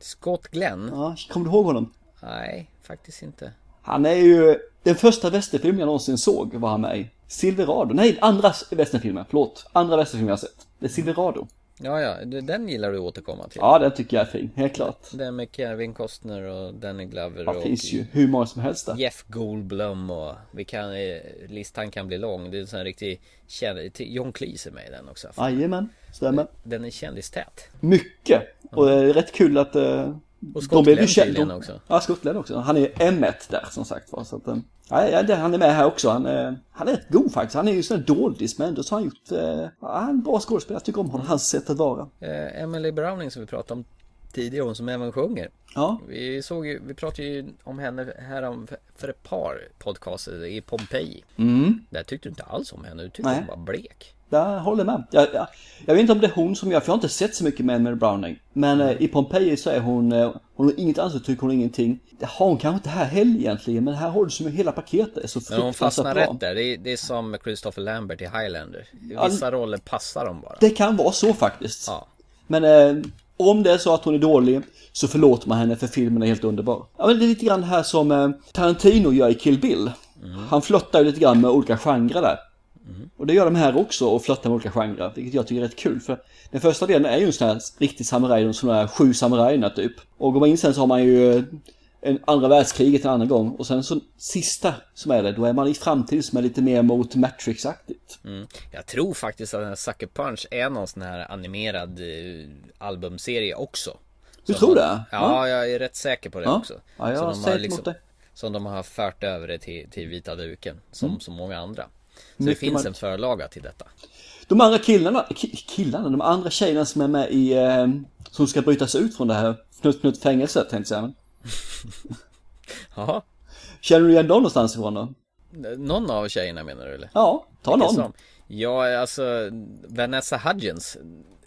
Scott Glenn? Ja, kommer du ihåg honom? Nej, faktiskt inte. Han är ju den första västerfilm jag någonsin såg var han med i. Silverado. Nej, andra västernfilmen. Förlåt. Andra västernfilmen jag sett. Det är Silverado. Ja, ja, den gillar du att återkomma till. Ja, den tycker jag är fin. Helt klart. Den med Kevin Costner och Danny Glover Ja, och finns ju hur många som helst där. Jeff Goldblum och vi kan, eh, listan kan bli lång. Det är en sån här riktig känd, John Cleese är med i den också. Jajamän, stämmer. Den är kändistät. Mycket. Och det är rätt kul att... eh, Och kända- tydligen också. Ja, Scott Glenn också. Han är M1 där som sagt var. Så att, eh, ja, han är med här också. Han, är- han är rätt god faktiskt. Han är ju sån doldis men ändå så har han gjort... eh, Ja, han är en bra skådespelare. Jag tycker om honom. Hans sätt att vara. Eh, Emily Browning som vi pratade om tidigare, hon som även sjunger. Ja. Vi såg ju, vi pratade ju om henne här om, för ett par podcaster i Pompeji. Mm. Där tyckte du inte alls om henne, du tyckte Nej. hon var blek. Jag håller med. Jag, jag, jag vet inte om det är hon som gör, för jag har inte sett så mycket med Emily Browning. Men eh, i Pompeji så är hon, eh, hon har inget tycker hon ingenting. Det har hon kanske inte här heller egentligen, men här har du som hela paketet så Men hon fastnar bra. rätt där, det är, det är som Christopher Lambert i Highlander. Ja, Vissa roller passar dem bara. Det kan vara så faktiskt. Ja. Men eh, om det är så att hon är dålig så förlåter man henne för filmen är helt underbar. Ja men det är lite grann här som eh, Tarantino gör i Kill Bill. Han flottar ju lite grann med olika genrer där. Och det gör de här också och flottar med olika genrer, vilket jag tycker är rätt kul för den första delen är ju en sån här riktig samuraj, de såna här sju samurajerna typ. Och går man in sen så har man ju eh, en andra världskriget en annan gång och sen så sista som är det, då är man i framtid som är lite mer mot Matrix-aktigt. Mm. Jag tror faktiskt att den här Sucker Punch är någon sån här animerad eh, albumserie också. Du tror de- det? Ja, jag är rätt säker på det Ja. också. Ja, jag säger har inte emot dig. Som de har fört över det till, till vita duken. Som Mm. så många andra. Så det finns en förlaga till detta. De andra killarna, ki- killarna, de andra tjejerna som är med i, eh, som ska brytas ut från det här fnutt fängelset tänkte jag. Jaha. Känner du igen dem någonstans ifrån då? Någon av tjejerna menar du eller? Ja, ta Vilken någon. som? Ja, alltså Vanessa Hudgens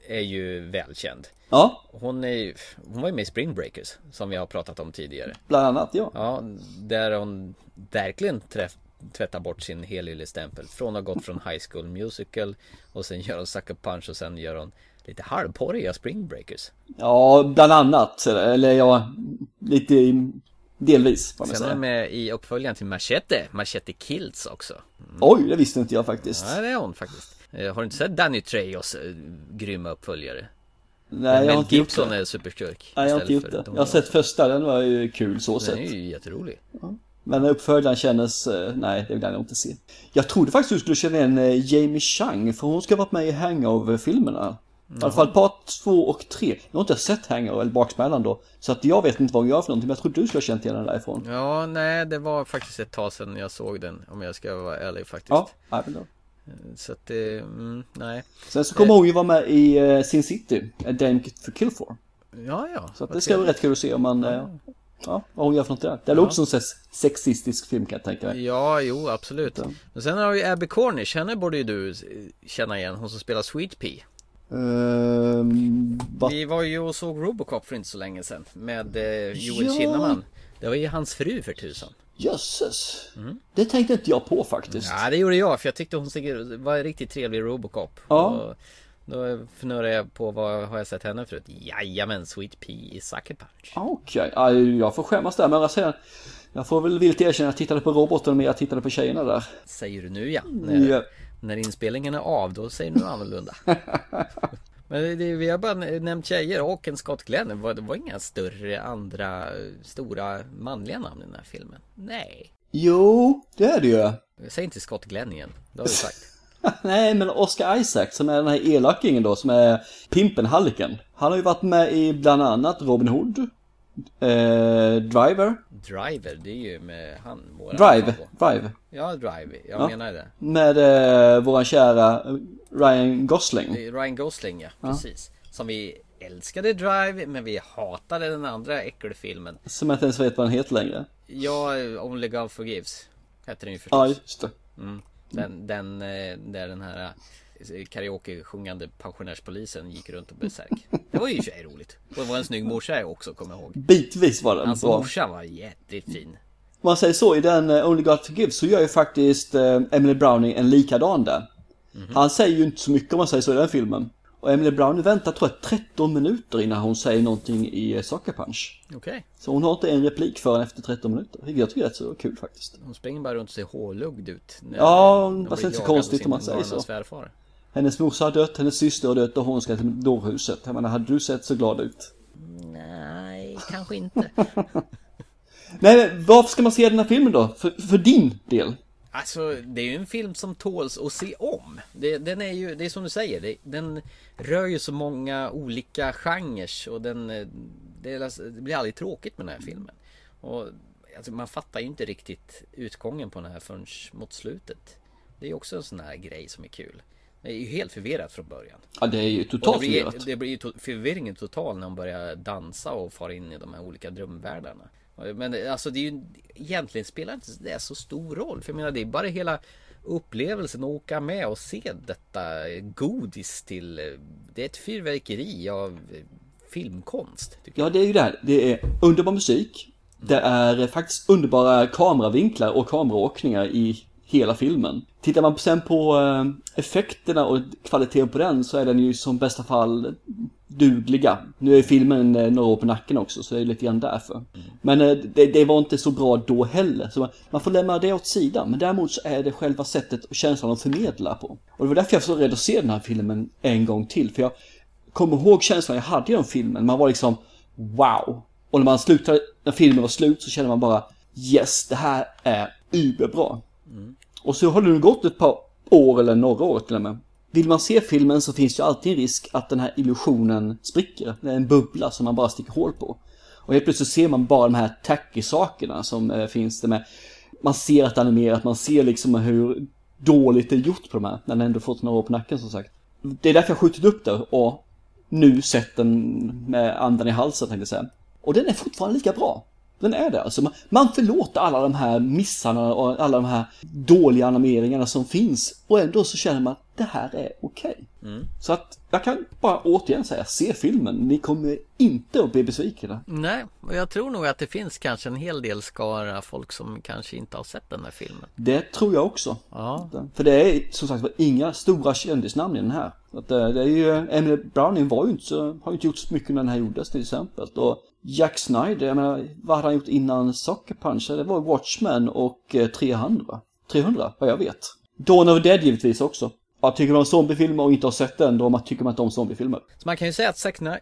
är ju välkänd. Ja, Hon är hon var ju med i Spring Breakers som vi har pratat om tidigare. bland annat ja. Ja, där hon verkligen träff, tvättar bort sin helylle-stämpel. Från att ha gått från High School Musical och sen gör hon Sucker Punch och sen gör hon lite halvporriga Spring Breakers. Ja, bland annat. Eller ja, lite delvis får man Sen är hon med i uppföljaren till Machete, Machete Kills också. Oj, det visste inte jag faktiskt. Ja, det är hon faktiskt. Eh, Har du inte sett Danny Trejos eh, grymma uppföljare? Nej, jag har inte gjort Gibson det. är superskurk. Nej, jag har inte gjort det. Jag har sett första, den var ju kul så Den sett. är ju jätterolig. Men uppföljaren kändes, eh, nej det vill jag nog inte se. Jag trodde faktiskt du skulle känna igen eh, Jamie Chang, för hon ska ha varit med i Hangover-filmerna. I alla fall part två och tre. Jag har inte sett Hangover eller Baksmällan då. Så att jag vet inte vad hon gör för någonting, men jag trodde du skulle ha känt igen den därifrån. Ja, nej, det var faktiskt ett tag sedan jag såg den, om jag ska vara ärlig faktiskt. Ja, nej, men då. Så att det, mm, nej. Sen så kommer hon ju vara med i eh, Sin City, A Dame for Kill For. Ja, ja. Så att det ska vara trevligt. rätt kul att se om man, eh, ja, vad hon gör för något där. Det är också en sexistisk film kan jag tänka mig. Ja, jo, absolut. Men sen har vi Abby Cornish, henne borde ju du känna igen, hon som spelar Sweet Pea. Ehm, va? Vi var ju och såg Robocop för inte så länge sedan med eh, Joel Ja. Kinnaman. Det var ju hans fru för tusan. Jösses. Det tänkte inte jag på faktiskt. Ja, det gjorde jag för jag tyckte hon var en riktigt trevlig Robocop. Ja. Och då funderade jag på vad har jag sett henne förut? Jajamän, Sweet Pea i Sucker Punch. Okej, ja, jag får skämmas där men jag säger Jag får väl villigt erkänna att jag tittade på roboten men jag tittade på tjejerna där. Säger du nu ja. När, Ja. när inspelningen är av, då säger du annorlunda. Men det, vi har bara nämnt tjejer och en Scott Glenn. Det var, det var inga större andra stora manliga namn i den här filmen. Nej. Jo, det är det ju. Säg inte Scott Glenn igen. Det har vi sagt. Nej, men Oscar Isaac som är den här elakingen då, som är pimpen Halliken. Han har ju varit med i bland annat Robin Hood, eh, Driver, Driver, det är ju med han, Drive, favorit. Drive. Ja, Drive, jag Ja. menar det. Med eh, våran kära Ryan Gosling. Ryan Gosling ja, precis. Som vi älskade Drive, men vi hatade den andra äckelfilmen. Som jag inte ens vet vad han heter längre. Ja, Only God Forgives. Heter den ju Ja, förstås. just det. Den, den, eh, där den här eh, karaoke-sjungande pensionärspolisen gick runt och blev särk. Det var ju i sig roligt. Och det var en snygg morsa också, kommer jag ihåg. Bitvis var den Hans bra. morsa var jävligt fin. Om man säger så, i den eh, Only God Forgives så gör ju faktiskt Emily Browning en likadan där. Han säger ju inte så mycket om man säger så i den filmen. Och Emily Browning väntar tror jag 13 minuter innan hon säger någonting i eh, Sucker Punch. Okej. Så hon har inte en replik förrän efter 13 minuter. Vilket jag tycker är rätt så kul faktiskt. Hon springer bara runt och ser hålugd ut. när- Ja, fast inte så konstigt om man säger så. svärfar. Hennes morsa har dött, hennes syster har dött och hon ska till dårhuset. Jag menar, hade du sett så glad ut? Nej, kanske inte. Nej, men varför ska man se den här filmen då? För, för din del? Alltså, det är ju en film som tåls att se om. Det, den är ju, det är som du säger, det, den rör ju så många olika genrer och den, eh, det, alltså- det blir aldrig tråkigt med den här filmen. Och alltså, man fattar ju inte riktigt utgången på den här förrän mot slutet. Det är ju också en sån här grej som är kul. Det är ju helt förvirrat från början. Ja, det är ju totalt förvirrat. det blir ju to- förvirringen total när hon börjar dansa och far in i de här olika drömvärldarna. Men alltså det är ju egentligen spelar inte det så stor roll. För jag menar det är bara hela upplevelsen att åka med och se detta godis till. Det är ett fyrverkeri av filmkonst. Ja, det är ju det här. Det är underbar musik. Det är faktiskt underbara kameravinklar och kameraåkningar i hela filmen. Tittar man sen på eh, effekterna och kvaliteten på den så är den ju som bästa fall dugliga. Nu är filmen eh, några år på nacken också så det är lite grann därför. Men eh, det, det var inte så bra då heller. Så man, man får lämna det åt sidan. Men däremot så är det själva sättet och känslan de förmedlar på. Och det var därför jag var så rädd att se den här filmen en gång till. För jag kommer ihåg känslan jag hade i den filmen. Man var liksom wow. Och när man slutade, när filmen var slut så kände man bara yes, det här är überbra. Och så har det nu gått ett par år eller några år till och med. Vill man se filmen så finns det ju alltid en risk att den här illusionen spricker. Det är en bubbla som man bara sticker hål på. Och helt plötsligt ser man bara de här tacky sakerna som eh, finns det med. Man ser att det är animerat, man ser liksom hur dåligt det är gjort på de här. När den ändå fått några år på nacken som sagt. Det är därför jag skjutit upp det och nu sett den med andan i halsen tänkte jag säga. Och den är fortfarande lika bra. Den är det alltså. Man- Man förlåter alla de här missarna och alla de här dåliga animeringarna som finns. Och ändå så känner man att det här är okej. Så att jag kan bara återigen säga, se filmen. Ni kommer inte att bli besvikna. Nej, och jag tror nog att det finns kanske en hel del skara folk som kanske inte har sett den här filmen. Det tror jag också. Ja. För det är som sagt inga stora kändisnamn i den här. Att eh, det är ju, Emily Browning var ju inte så, har ju inte gjort så mycket när den här gjordes till exempel. Och Jack Snyder, jag menar, vad hade han gjort innan Sucker Punch? Det var Watchmen och eh, 300. 300, vad jag vet. Dawn of the Dead givetvis också. Ja, tycker man om zombiefilmer och inte har sett den, då tycker man inte om zombiefilmer. Så man kan ju säga att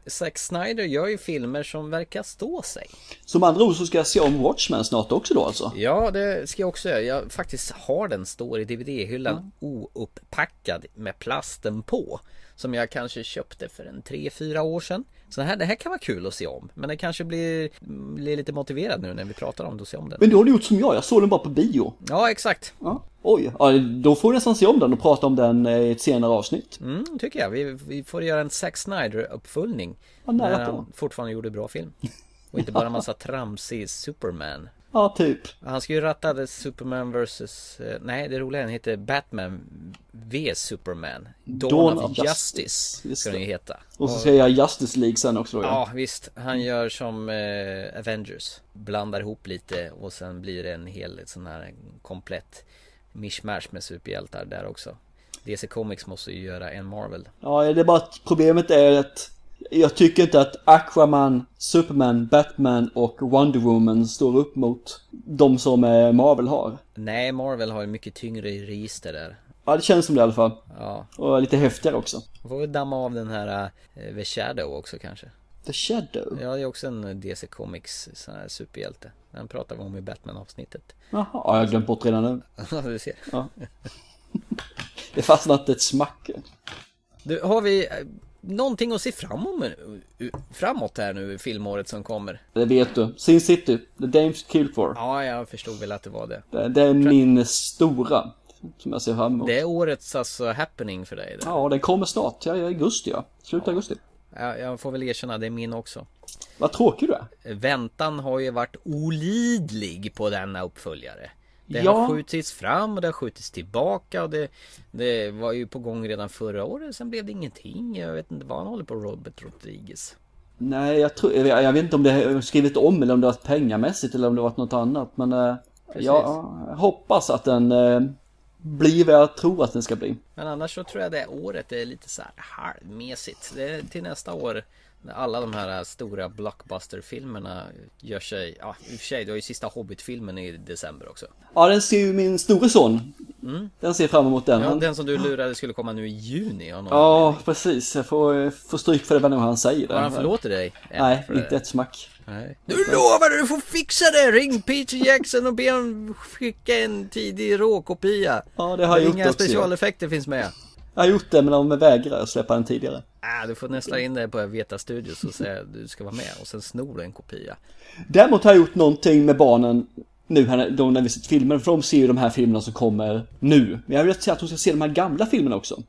Zack, Snyder gör ju filmer som verkar stå sig. Som andra ord så ska jag se om Watchmen snart också då alltså. Ja, det ska jag också göra. Jag faktiskt har den, står i DVD-hyllan ouppackad med plasten på. Som jag kanske köpte för en 3-4 år sedan. Så det här, det här kan vara kul att se om. Men det kanske blir, blir lite motiverad nu när vi pratar om det och se om den. Men du har du gjort som jag, jag såg den bara på bio. Ja, exakt. Ja. Oj, ja, då får vi nästan se om den och prata om den eh, i ett senare avsnitt. Mm, tycker jag. Vi, vi får göra en Zack Snyder-uppföljning. Ja, när han fortfarande gjorde bra film. Och inte bara en massa tramsig Superman. Ja, typ. Han ska ju ratta The Superman vs... eh, Nej, det roliga är den heter Batman v Superman. Dawn, Dawn of, of Justice, Justice. Just ska den ju heta. Och så ska jag Justice League sen också då Ja, visst. Han gör som eh, Avengers. Blandar ihop lite och sen blir det en hel sån här komplett mishmash med superhjältar där också. DC Comics måste ju göra en Marvel. Ja, det är bara att problemet är att jag tycker inte att Aquaman, Superman, Batman och Wonder Woman står upp mot de som eh, Marvel har. Nej, Marvel har ju mycket tyngre register där. Ja, det känns som det i alla fall. Ja, Och lite häftigare också. man får väl damma av den här eh, The Shadow också kanske. The Shadow. Ja, det är också en DC Comics sån här superhjälte. Den pratar vi om i Batman-avsnittet. Jaha, ja, jag har glömt bort redan nu. Ja, du ser. Ja. Det fastnar inte ett smack. Du, har vi eh, någonting att se framåt, framåt här nu filmåret som kommer? Det vet du. Sin City, The Dames Killed For. Ja, jag förstod väl att det var det. Det, det är min stora. Som jag ser fram emot. Det är årets alltså happening för dig. Det. Ja, den kommer snart. Ja, i augusti ja. Slutet av augusti. Jag, jag får väl erkänna, det är min också. Vad tråkig du är. Väntan har ju varit olidlig på denna uppföljare. Det Ja. har skjutits fram och det har skjutits tillbaka och det, det var ju på gång redan förra året. Sen blev det ingenting. Jag vet inte vad han håller på Robert Rodriguez. Nej, jag tror, jag, jag vet inte om det är skrivit om eller om det varit pengamässigt eller om det varit något annat. Men eh, jag hoppas att den eh, blir vad jag tror att den ska bli. Men annars så tror jag det året är lite så här halvmesigt. Det är till nästa år alla de här stora blockbuster-filmerna gör sig, ja i och för sig, du har ju sista Hobbit-filmen i december också. Ja, den ser ju min store son. Den ser fram emot den. Mm. Ja, den som du lurade skulle komma nu i juni Ja, anledning. precis. Jag får, eh, får stryk för det vad nu han säger. Har han förlåtit dig? Nej, för det? inte ett smack. Nej. Du lovar, du får fixa det! Ring Peter Jackson och be honom skicka en tidig råkopia. Ja, det har jag gjort Inga specialeffekter finns med. Jag har gjort det, men de vägrar släppa den tidigare. Ah, du får nästan in dig på Veta Studios och säga att du ska vara med och sen snor en kopia. Däremot har jag gjort någonting med barnen nu här, de, när vi sett filmer, för de ser ju de här filmerna som kommer nu. Men jag vill säga att de ska se de här gamla filmerna också.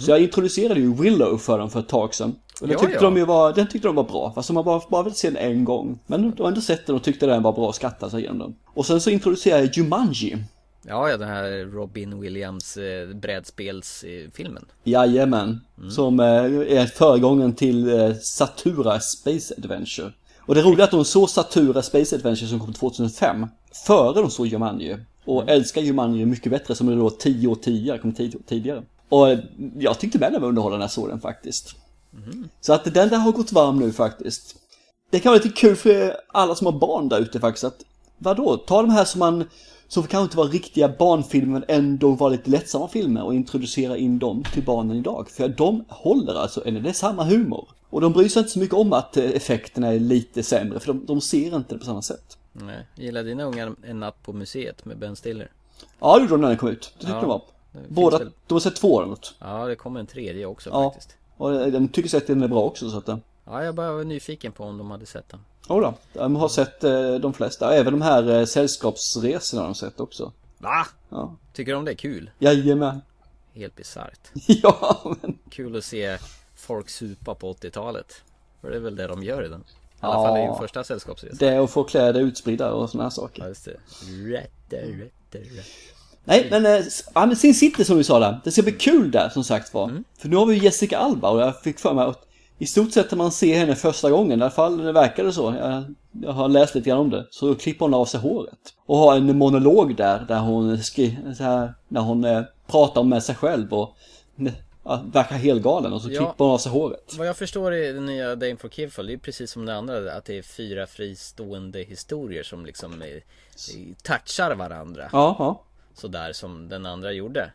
Så jag introducerade ju Willow för dem för ett tag sedan. Och den. Ja, tyckte ja. de ju var, den tyckte de var bra, fast de har bara, bara velat se den en gång. Men de har ändå sett den och tyckte den var bra och skrattade sig igenom den. Och sen så introducerade jag Jumanji. Ja, ja, den här Robin Williams eh, brädspelsfilmen. Jajamän. Som eh, är föregången till eh, Satura Space Adventure. Och det roliga är att de såg Satura Space Adventure som kom 2005. Före de såg Jumanji. Och älskar Jumanji mycket bättre som är då 10 år tidigare, kom 10 år tidigare. Och jag tyckte med den var underhållande när jag såg den faktiskt. Så att den där har gått varm nu faktiskt. Det kan vara lite kul för alla som har barn där ute faktiskt att vadå, ta de här som man som kanske inte var riktiga barnfilmer men ändå var lite lättsamma filmer och introducera in dem till barnen idag. För de håller alltså, eller det är samma humor. Och de bryr sig inte så mycket om att eh, effekterna är lite sämre för de, de ser inte det på samma sätt. Nej. Gillar dina ungar En natt på museet med Ben Stiller? Ja, det gjorde de när den kom ut. Det tyckte Ja, de finns Båda, väl- de har sett två eller något. Ja, det kommer en tredje också Ja. faktiskt. Och eh, de tycker säkert att den är bra också så att... eh, Ja, jag bara var nyfiken på om de hade sett den. Jodå, de har sett eh, de flesta. Även de här eh, sällskapsresorna har de sett också. Va? Ja. Tycker de det är kul? Jajamän. Helt bisarrt. ja, men... Kul att se folk supa på 80-talet. För det är väl det de gör i den. I alla Ja. fall i första sällskapsresan. Det är att få kläder utspridda och såna här saker. Ja, just det. Rätte, rätte, rätte. Nej, men, men Sin City som vi sa där. Det ska bli kul där som sagt var. För nu har vi Jessica Alba och jag fick för mig att i stort sett när man ser henne första gången, i alla fall det verkade så. Jag, jag har läst lite grann om det. Så klipper hon av sig håret. Och har en monolog där, där hon skri, så här, när hon eh, pratar med sig själv och ja, verkar helgalen och så Ja. klipper hon av sig håret. Vad jag förstår i den nya Dame for Killfall, det är precis som det andra, att det är fyra fristående historier som liksom eh, touchar varandra. Ja, ja. Sådär som den andra gjorde.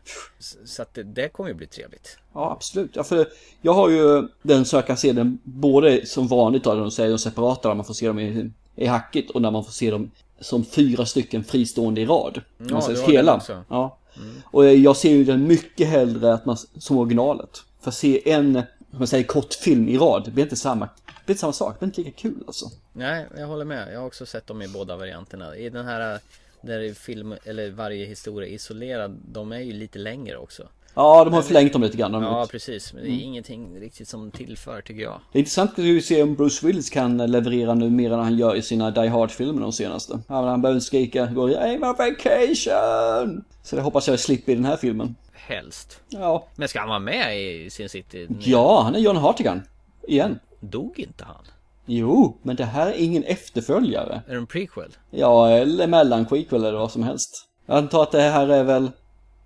Så att det, det kommer ju bli trevligt. Ja, absolut. Ja, för jag har ju den så jag kan se den både som vanligt då, de säger de separata, där man får se dem i, i hackigt och när man får se dem som fyra stycken fristående i rad. Ja, man ser hela. också. Mm. Ja. Och jag ser ju den mycket hellre att man, som originalet. För att se en, som man säger, kortfilm i rad, det blir inte samma, det blir inte samma sak, det blir inte lika kul alltså. Nej, jag håller med. Jag har också sett dem i båda varianterna. I den här där är film, eller varje historia är isolerad, de är ju lite längre också. Ja, de har förlängt dem lite grann. De Ja, precis. Men det är ingenting riktigt som tillför tycker jag. Det är intressant att se om Bruce Willis kan leverera nu mer än han gör i sina Die Hard-filmer de senaste. Han behöver skrika gå I'm on vacation! Så det hoppas jag slipper i den här filmen. Helst. Ja. Men ska han vara med i Sin City? Ja, han är John Hartigan. Igen. Dog inte han? Jo, men det här är ingen efterföljare. Är det en prequel? Ja, eller mellan prequel eller vad som helst. Jag antar att det här är väl...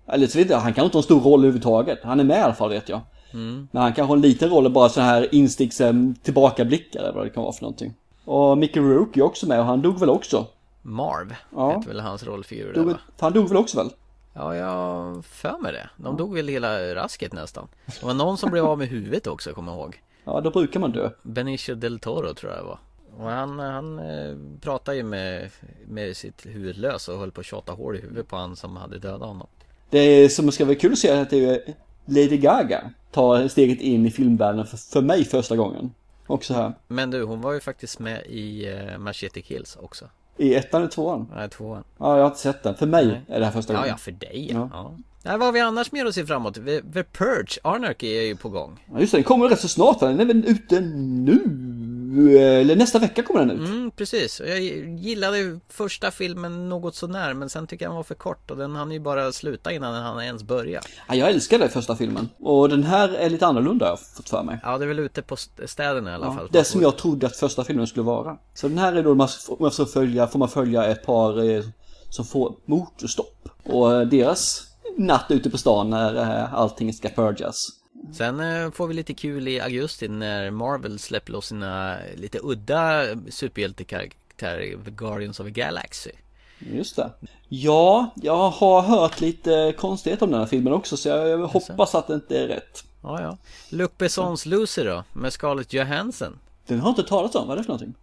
Eller så vet jag, han kanske inte har en stor roll överhuvudtaget. Han är med i alla fall vet jag. Mm. Men han kanske har en liten roll och bara så här insticks tillbakablickar eller vad det kan vara för någonting. Och Mickey Rourke är också med och han dog väl också? Marv Ja. heter väl hans rollfigur där Dog, väl- va? han dog väl också väl? Ja, jag för mig det. De dog väl hela rasket nästan. Det var någon som blev av med huvudet också, kommer jag ihåg. Ja, då brukar man dö. Benicio del Toro tror jag det var. Och han, han eh, pratade ju med, med sitt huvud lös och höll på att tjata hål i huvudet på han som hade dödat honom. Det som ska vara kul att se är att det är Lady Gaga tar steget in i filmvärlden för, för mig första gången. Också här. Men du, hon var ju faktiskt med i uh, Machete Kills också. I ettan eller tvåan? Nej, tvåan. Ja, jag har inte sett den. För mig Nej. är det här första Ja, gången. ja, för dig Ja. ja. Nej, vad har vi annars mer att se framåt? The Purge, Anarchy är ju på gång. Ja, just det, den kommer rätt så snart. Den är väl ute nu? Eller nästa vecka kommer den ut. Mm, precis. Jag gillade första filmen något sånär, men sen tycker jag den var för kort och den hann ju bara sluta innan den hann ens börja. Ja, jag älskade första filmen. Och den här är lite annorlunda har jag fått för mig. Ja, det är väl ute på st- städerna i alla Ja, fall. det som jag trodde att första filmen skulle vara. Så den här är då, man får, man får, följa, får man följa ett par eh, som får motorstopp. Och eh, deras natt ute på stan när eh, allting ska purgas. Sen eh, får vi lite kul i augusti när Marvel släpper loss sina lite udda superhjältekaraktärer Guardians of the Galaxy. Just det. Ja, jag har hört lite konstigheter om den här filmen också så jag hoppas att det inte är rätt. Ja, ja. Luc Bessons Lucy då, med Scarlett Johansson. Den har inte talat om, vad är det för någonting?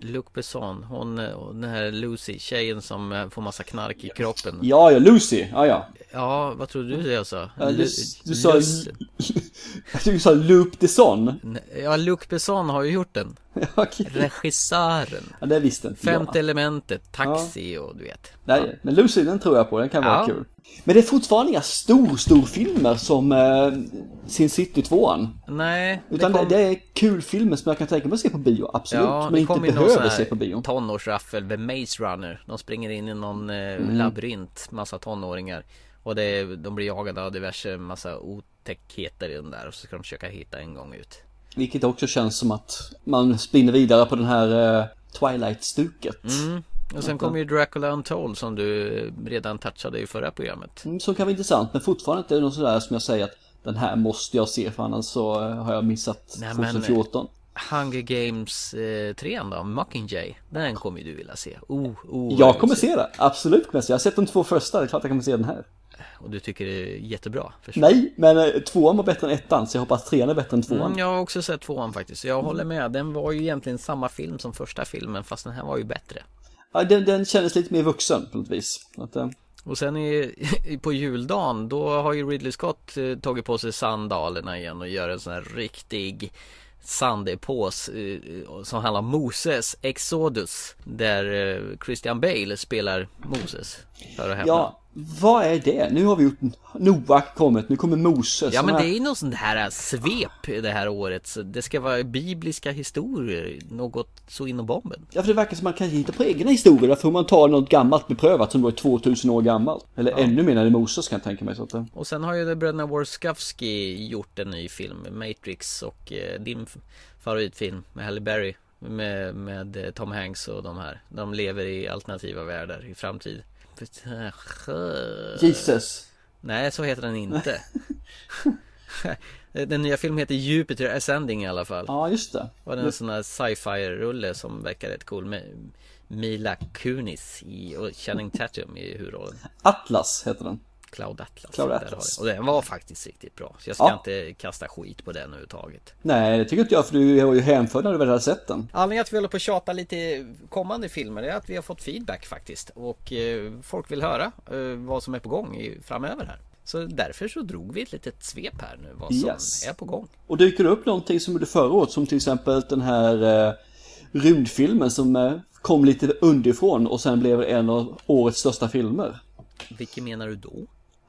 Luc Besson, hon, eh, den här Lucy, tjejen som får massa knark i kroppen. Ja, ja, Lucy, ja ja. Ja, vad trodde du jag sa? Ja, du, du sa... Jag tyckte du sa Loop the Son. Ja, Luc Besson har ju gjort den. Okej. Regissören. Ja, det visste inte Femte jag. elementet, Taxi och du vet. Nej, men Lucy den tror jag på, den kan vara Ja. kul. Men det är fortfarande inga stor, stor filmer som eh, Sin City 2 Nej, Utan det det, kom... det är kul filmer som jag kan tänka mig att se på bio, absolut. Ja, men det inte behöver se på bio. tonårsraffel, The Maze Runner. De springer in i någon eh, Mm. labyrint, massa tonåringar. Och det, de blir jagade av diverse massa otäckheter i den där och så ska de försöka hitta en gång ut. Vilket också känns som att man spinner vidare på den här eh, Twilight-stuket. Mm. Och sen kommer ju Dracula Untold som du redan touchade i förra programmet. Mm, Som kan vara intressant, men fortfarande inte något sådär som jag säger att den här måste jag se för annars så eh, har jag missat Nej, men- 2014. Hunger Games eh, 3 då, Mockingjay. Den kommer ju du vilja se. Oh, oh, Jag kommer se det, absolut kommer jag se. Jag har sett de två första, det är klart jag kommer se den här. Och du tycker det är jättebra? förstår Nej, men eh, tvåan var bättre än ettan, så jag hoppas trean är bättre än tvåan. Mm, jag har också sett tvåan faktiskt. Jag håller med. Den var ju egentligen samma film som första filmen fast den här var ju bättre. Ja, den, den kändes lite mer vuxen på något vis. Att, eh, Och sen i, på juldagen då har ju Ridley Scott eh, tagit på sig sandalerna igen och gör en sån här riktig sandepås eh, som handlar om Moses Exodus där Christian Bale spelar Moses. Ja, vad är det? Nu har vi gjort Noak kommit, nu kommer Moses. Ja men det är ju något sånt här svep det här året. Så det ska vara bibliska historier, något så inom bomben. Ja, för det verkar som man kan hitta på egna historier. Därför får man ta något gammalt beprövat som då är 2000 år gammalt. Eller ännu mer när det är Moses kan jag tänka mig. Så att, eh, Och sen har ju de bröderna Warskawski gjort en ny film, Matrix och eh, din favoritfilm med Halle Berry med, med eh, Tom Hanks och de här. De lever i alternativa världar i framtid. Jesus. Nej, så heter den inte. den nya filmen heter Jupiter Ascending i alla fall. Ja, just det. Och den är en sån här sci-fi-rulle som verkar rätt cool med Mila Kunis i, och Channing Tatum i huvudrollen. Atlas heter den. Cloud Atlas. Cloud har Atlas. det. Och den var faktiskt riktigt bra. Så jag ska Ja. inte kasta skit på den överhuvudtaget. Nej, det tycker inte jag för du var ju hänförd när du väl hade sett den. Anledningen att vi håller på att tjata lite kommande filmer är att vi har fått feedback faktiskt. Och eh, folk vill höra eh, vad som är på gång i, framöver här. Så därför så drog vi ett litet svep här nu vad som Yes. är på gång. Och dyker det upp någonting som gjorde förra året som till exempel den här eh, rymdfilmen som eh, kom lite underifrån och sen blev en av årets största filmer. Vilken menar du då?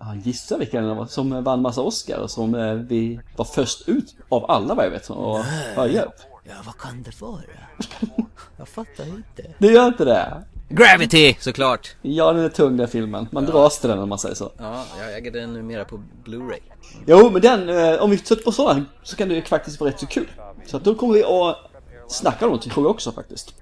Ja, gissa vilken det var som vann massa Oscar och som eh, vi var först ut av alla vad jag vet och höja upp. Ja, vad kan det vara? Jag fattar inte. Det gör inte det? Gravity såklart! Ja, den är tung den filmen. Man dras till den om man säger så. Ja, jag äger den numera på Blu-ray. Jo, men den, eh, om vi sätter på sådana så kan det ju faktiskt vara rätt så kul. Så att då kommer vi att snacka om det tror jag också faktiskt.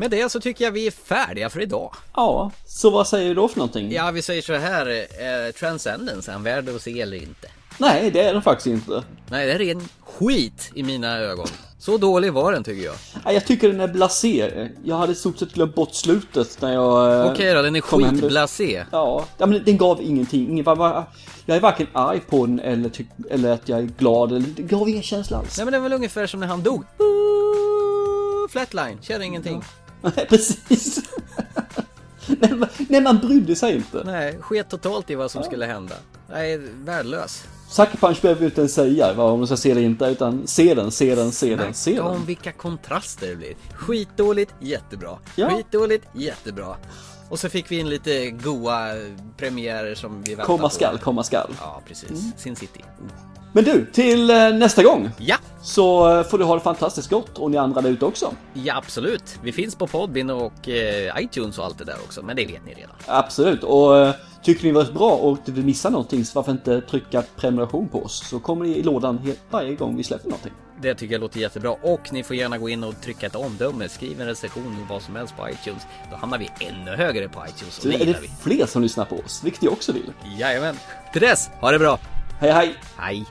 Med det så tycker jag vi är färdiga för idag. Ja, så vad säger du då för någonting? Ja, vi säger så här. Eh, Transcendence, är han värd att se eller inte? Nej, det är den faktiskt inte. Nej, det är ren skit i mina ögon. Så dålig var den tycker jag. Nej, jag tycker den är blasé. Jag hade i stort sett glömt bort slutet när jag... eh, Okej då, den är skitblasé. Ja, ja, men den gav ingenting. Ingen, jag är varken arg på den eller, tyck, eller att jag är glad. Eller, det gav ingen känsla alls. Nej men det är väl ungefär som när han dog. Flatline, känner ingenting. Nej, precis. nej, man- nej, man brydde sig inte. Nej, sket totalt i vad som skulle hända. Nej, värdelös. Sucker Punch behöver ju inte ens säga vad om du ska se det inte, utan se den, se den, se den, se den. om vilka kontraster det blir. Skitdåligt, jättebra. Ja. Skitdåligt, jättebra. Och så fick vi in lite goa premiärer som vi väntade Komma på. skall, komma skall. Ja, precis. Sin City. Men du, till eh, nästa gång Ja, så eh, får du ha det fantastiskt gott och ni andra där ute också. ja absolut. Vi finns på Podbean och eh, iTunes och allt det där också, men det vet ni redan. Absolut, och eh, tycker ni det var bra och vill missa någonting så varför inte trycka prenumeration på oss så kommer ni i lådan varje gång vi släpper någonting. Det tycker jag låter jättebra och ni får gärna gå in och trycka ett omdöme, skriv en recension och vad som helst på iTunes. Då hamnar vi ännu högre på iTunes och Så det det gillar vi. fler som lyssnar på oss, vilket jag också vill. Jajamän. Till dess, ha det bra. Hej hej! Hej.